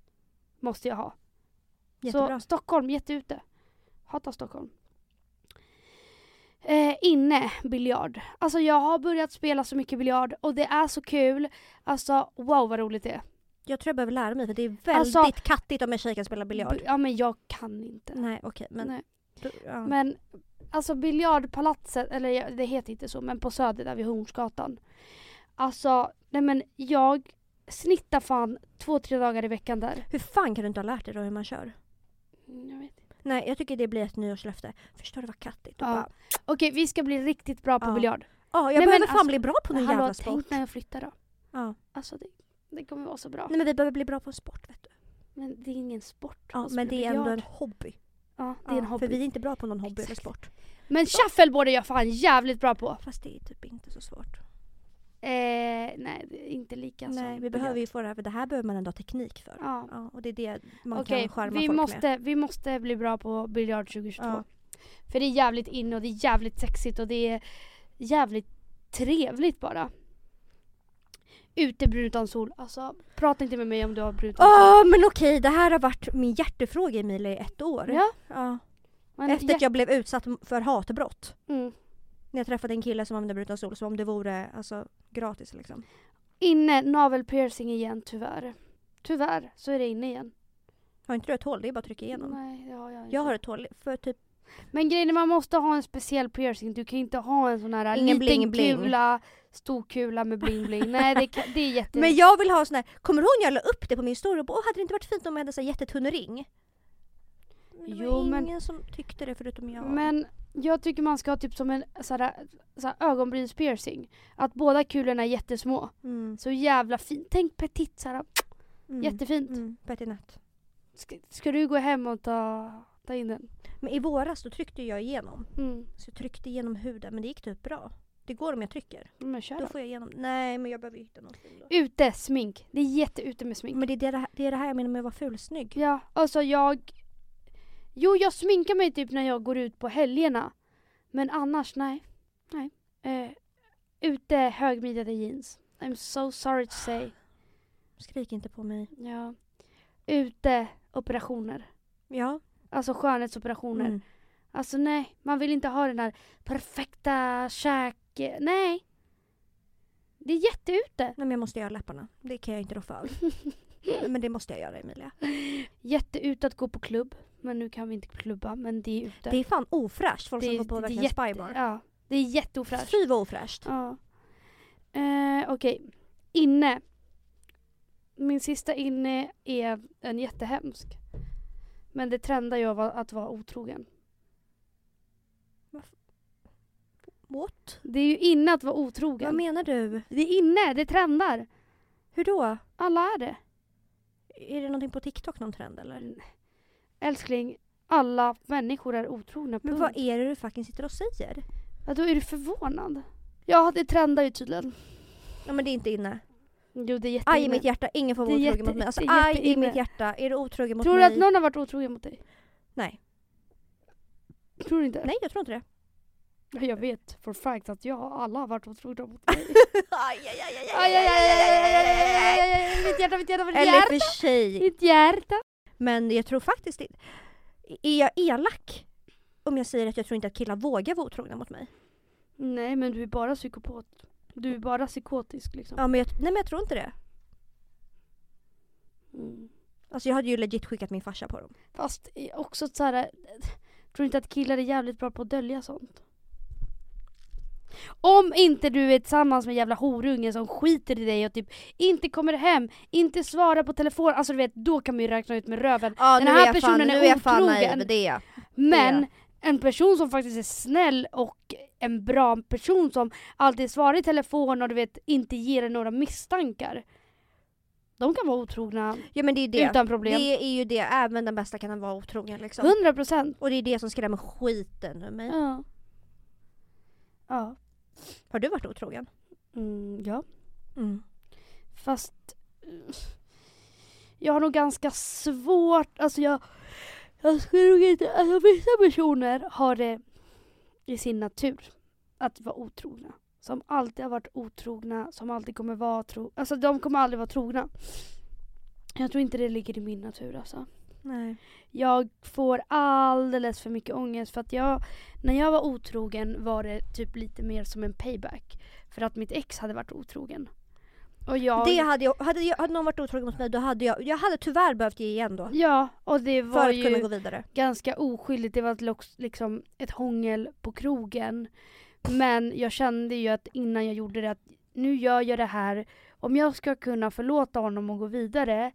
måste jag ha. Jättebra. Så Stockholm, jätteute. Hatar Stockholm. Eh, inne, biljard. Alltså jag har börjat spela så mycket biljard och det är så kul. Alltså wow vad roligt det är. Jag tror jag behöver lära mig för det är väldigt Alltså- kattigt om en tjej kan spela biljard. Ja men jag kan inte. Nej okej men... Nej. ja. Men alltså biljardpalatset, eller det heter inte så, men på Söder där vid Hornsgatan. Alltså, nej men jag snittar fan två, tre dagar i veckan där. Hur fan kan du inte ha lärt dig då hur man kör? Mm, Jag vet. Nej jag tycker det blir ett nyårslöfte. Förstår du vad kattigt? Ja. bara, Okej, vi ska bli riktigt bra på Ja. biljard. Ja, jag Nej, men behöver fan alltså- bli bra på någon Hallå, jävla sport. tänk när jag flyttar då. Ja. Alltså det, det kommer vara så bra. Nej men vi behöver bli bra på en sport vet du. Men det är ingen sport. Ja, men det är ändå en hobby. Ja, det är en Ja, hobby. För vi är inte bra på någon hobby eller Exakt. sport. Men shuffleboard är jag fan jävligt bra på. Fast det är typ inte så svårt. Eh, nej, inte lika Nej, som vi behöver ju få det här för det här behöver man ändå ha teknik för. Ja. Ja, och det är det man Okej, kan vi folk med. måste, vi måste bli bra på biljard 2022. Ja. För det är jävligt in och det är jävligt sexigt och det är jävligt trevligt bara. Ute brun utan sol. Alltså, prata inte med mig om du har brun utan Åh sol. men okej, det här har varit min hjärtefråga Emilia i ett år. Ja, Ja. men Efter att jag blev utsatt för hatbrott. mm. När jag träffade en kille som använde bruten sol som om det vore alltså, gratis liksom. Inne, navelpiercing igen tyvärr. Tyvärr så är det inne igen. Har inte du ett hål? Det är bara att trycka igenom. Nej, det har jag inte. Jag har ett hål för typ Men grejen är man måste ha en speciell piercing. Du kan inte ha en sån här Ingen liten bling, bling. kula, stor kula med bling bling. Nej det, kan, det är jätte... Men jag vill ha sån här, kommer du ihåg när jag la upp det på min story och bara, "Åh, hade det inte varit fint om jag hade så här jättetunn ring? Men det var Jo, men- ingen som tyckte det förutom jag. Men jag tycker man ska ha typ som en såhär, såhär ögonbrynspiercing. Att båda kulorna är jättesmå. Mm. Så jävla fint. Tänk petit såhär. Mm. Jättefint. Mm. Pettinett. Ska, ska du gå hem och ta, ta in den? Men i våras då tryckte jag igenom. Mm. Så jag tryckte igenom huden men det gick typ bra. Det går om jag trycker. Men kör Då då. får jag igenom. Nej men jag behöver hitta någonting då. Ute, smink. Det är jätteute med smink. Men det är det, här- det är det här jag menar med att vara fulsnygg. Ja, alltså jag... Jo, jag sminkar mig typ när jag går ut på helgerna. Men annars, nej. Nej. Eh, ute, högmidjade jeans. I'm so sorry to say. Skrik inte på mig. Ja. Ute, operationer. Ja. Alltså skönhetsoperationer. Mm. Alltså nej, man vill inte ha den här perfekta käk... Nej. Det är jätteute. Nej men jag måste göra läpparna. Det kan jag inte rå för. men det måste jag göra Emilia. Jätteute att gå på klubb. Men nu kan vi inte klubba, men det är ute. Det är fan ofräscht folk Det som går på verkligen jätte- spybar. Ja, det är jätteofräscht. Fy vad ofräscht. Ja. Eh, Okej, inne. Min sista inne är en jättehemsk. Men det trendar ju att vara otrogen. What? Det är ju inne att vara otrogen. Vad menar du? det är inne, det trendar. Hur då? Alla är det. Är det någonting på TikTok någon trend eller? älskling, alla människor är otrogna. Men punkt. vad är det du fucking sitter och säger? Ja, då är du förvånad. Ja, det trendar ju tydligen. Ja men det är inte inne. Jo, det är jätteinne. Aj i mitt hjärta, ingen får vara otrogen jätte, mot mig. Alltså aj i mitt hjärta, är du otrogen mot mig? Tror du att någon har varit otrogen mot dig? Nej. Tror du inte? Nej, jag tror inte det. Jag vet for fact att jag alla har varit otrogna mot mig. Mitt hjärta, mitt hjärta, mitt hjärta. Eller för sig. Mitt hjärta. Men jag tror faktiskt. Är jag elak om jag säger att jag tror inte att killar vågar vara otrogna mot mig? Nej men du är bara psykopat. Du är bara psykotisk liksom. Ja men jag, nej men jag tror inte det. Mm. Alltså jag hade ju legit skickat min farsa på dem. Fast eh, också så här. Tror inte att killar är jävligt bra på att dölja sånt? Om inte du är tillsammans med jävla horunge som skiter i dig och typ inte kommer hem, inte svarar på telefon, alltså du vet då kan man ju räkna ut med röven. Ja, Den här är jag fan, personen är är otrogen. det är jag. Men Det en person som faktiskt är snäll och en bra person som alltid svarar i telefon och du vet inte ger en några misstankar. De kan vara otrogna Ja men det är det. utan problem. Det är ju det, även den bästa kan vara otrogen liksom. 100 procent. Och det är det som skrämmer skiten ur mig. Ja. Ja. Har du varit otrogen? Mm, ja. Mm. Fast eh, jag har nog ganska svårt, alltså jag, jag skulle nog inte, alltså vissa personer har det i sin natur att vara otrogna. Som alltid har varit otrogna, som alltid kommer vara tro, alltså de kommer aldrig vara trogna. Jag tror inte det ligger i min natur alltså. Nej. Jag får alldeles för mycket ångest för att jag, när jag var otrogen var det typ lite mer som en payback. För att mitt ex hade varit otrogen. Och jag... Det hade jag, hade, jag, hade någon varit otrogen mot mig då hade jag, jag hade tyvärr behövt ge igen då. Ja, och det var För att kunna ju gå vidare. ganska oskyldigt. Det var ett liksom ett hångel på krogen. Men jag kände ju att innan jag gjorde det att nu gör jag det här. Om jag ska kunna förlåta honom och gå vidare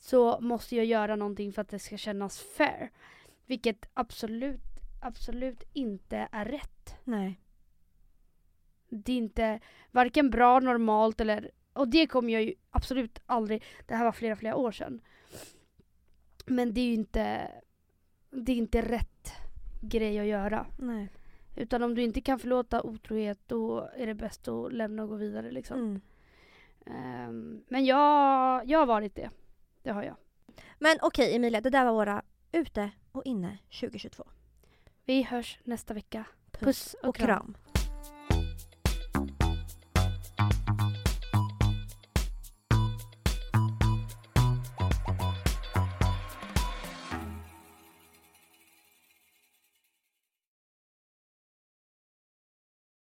så måste jag göra någonting för att det ska kännas fair. Vilket absolut, absolut inte är rätt. Nej. Det är inte varken bra, normalt eller... Och det kommer jag ju absolut aldrig... Det här var flera, flera år sedan. Men det är ju inte... Det är inte rätt grej att göra. Nej. Utan om du inte kan förlåta otrohet då är det bäst att lämna och gå vidare liksom. Mm. Ehm, men jag, jag har varit det. Det har jag. Men okej Emilia, det där var våra ute och inne 2022. Vi hörs nästa vecka. Puss Puss och, Och kram. kram.